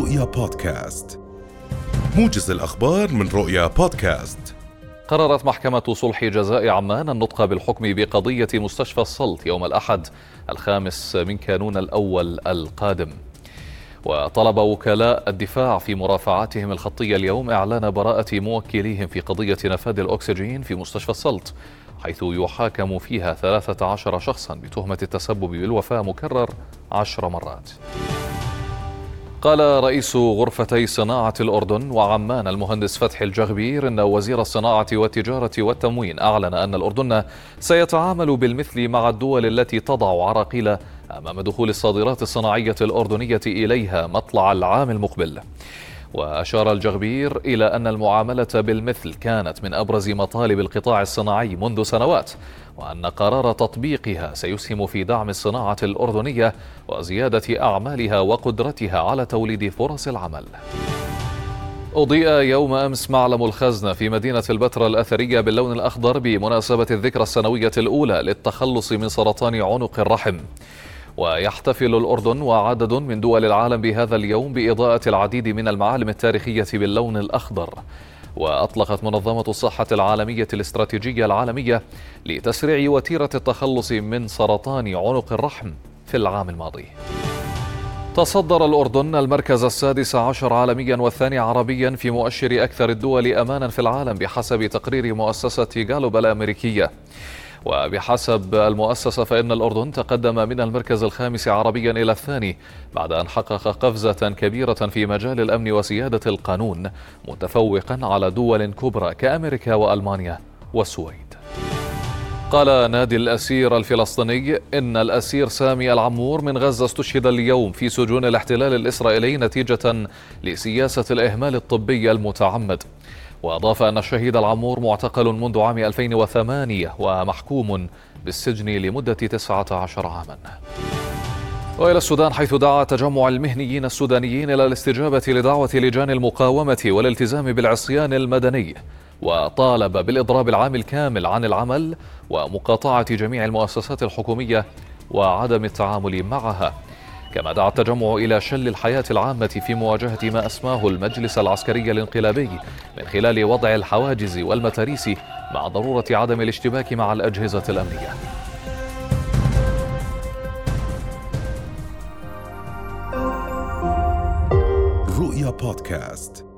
رؤيا بودكاست. موجز الأخبار من رؤيا بودكاست. قررت محكمة صلح جزاء عمان النطق بالحكم بقضية مستشفى السلط يوم الأحد الخامس من كانون الأول القادم. وطلب وكلاء الدفاع في مرافعاتهم الخطية اليوم إعلان براءة موكليهم في قضية نفاذ الأكسجين في مستشفى السلط حيث يحاكم فيها 13 شخصا بتهمة التسبب بالوفاة مكرر عشر مرات. قال رئيس غرفتي صناعة الأردن وعمان المهندس فتحي الجغبير إن وزير الصناعة والتجارة والتموين أعلن أن الأردن سيتعامل بالمثل مع الدول التي تضع عراقيل أمام دخول الصادرات الصناعية الأردنية إليها مطلع العام المقبل. وأشار الجغبير إلى أن المعاملة بالمثل كانت من أبرز مطالب القطاع الصناعي منذ سنوات وأن قرار تطبيقها سيسهم في دعم الصناعة الأردنية وزيادة أعمالها وقدرتها على توليد فرص العمل. أضيء يوم أمس معلم الخزنة في مدينة البتراء الأثرية باللون الأخضر بمناسبة الذكرى السنوية الأولى للتخلص من سرطان عنق الرحم. ويحتفل الأردن وعدد من دول العالم بهذا اليوم بإضاءة العديد من المعالم التاريخية باللون الأخضر. وأطلقت منظمة الصحة العالمية الاستراتيجية العالمية لتسريع وتيرة التخلص من سرطان عنق الرحم في العام الماضي. تصدر الأردن المركز السادس عشر عالميا والثاني عربيا في مؤشر أكثر الدول أمانا في العالم بحسب تقرير مؤسسة جالوب الأمريكية. وبحسب المؤسسة فإن الأردن تقدم من المركز الخامس عربيا إلى الثاني بعد أن حقق قفزة كبيرة في مجال الأمن وسيادة القانون متفوقا على دول كبرى كأمريكا وألمانيا والسويد. قال نادي الأسير الفلسطيني إن الأسير سامي العمور من غزة استشهد اليوم في سجون الاحتلال الإسرائيلي نتيجة لسياسة الإهمال الطبي المتعمد. وأضاف أن الشهيد العمور معتقل منذ عام 2008 ومحكوم بالسجن لمدة 19 عاما. وإلى السودان حيث دعا تجمع المهنيين السودانيين إلى الاستجابة لدعوة لجان المقاومة والالتزام بالعصيان المدني وطالب بالإضراب العام الكامل عن العمل ومقاطعة جميع المؤسسات الحكومية وعدم التعامل معها. كما دعا التجمع إلى شل الحياة العامة في مواجهة ما أسماه المجلس العسكري الانقلابي من خلال وضع الحواجز والمتاريس مع ضرورة عدم الاشتباك مع الأجهزة الأمنية. رؤيا بودكاست.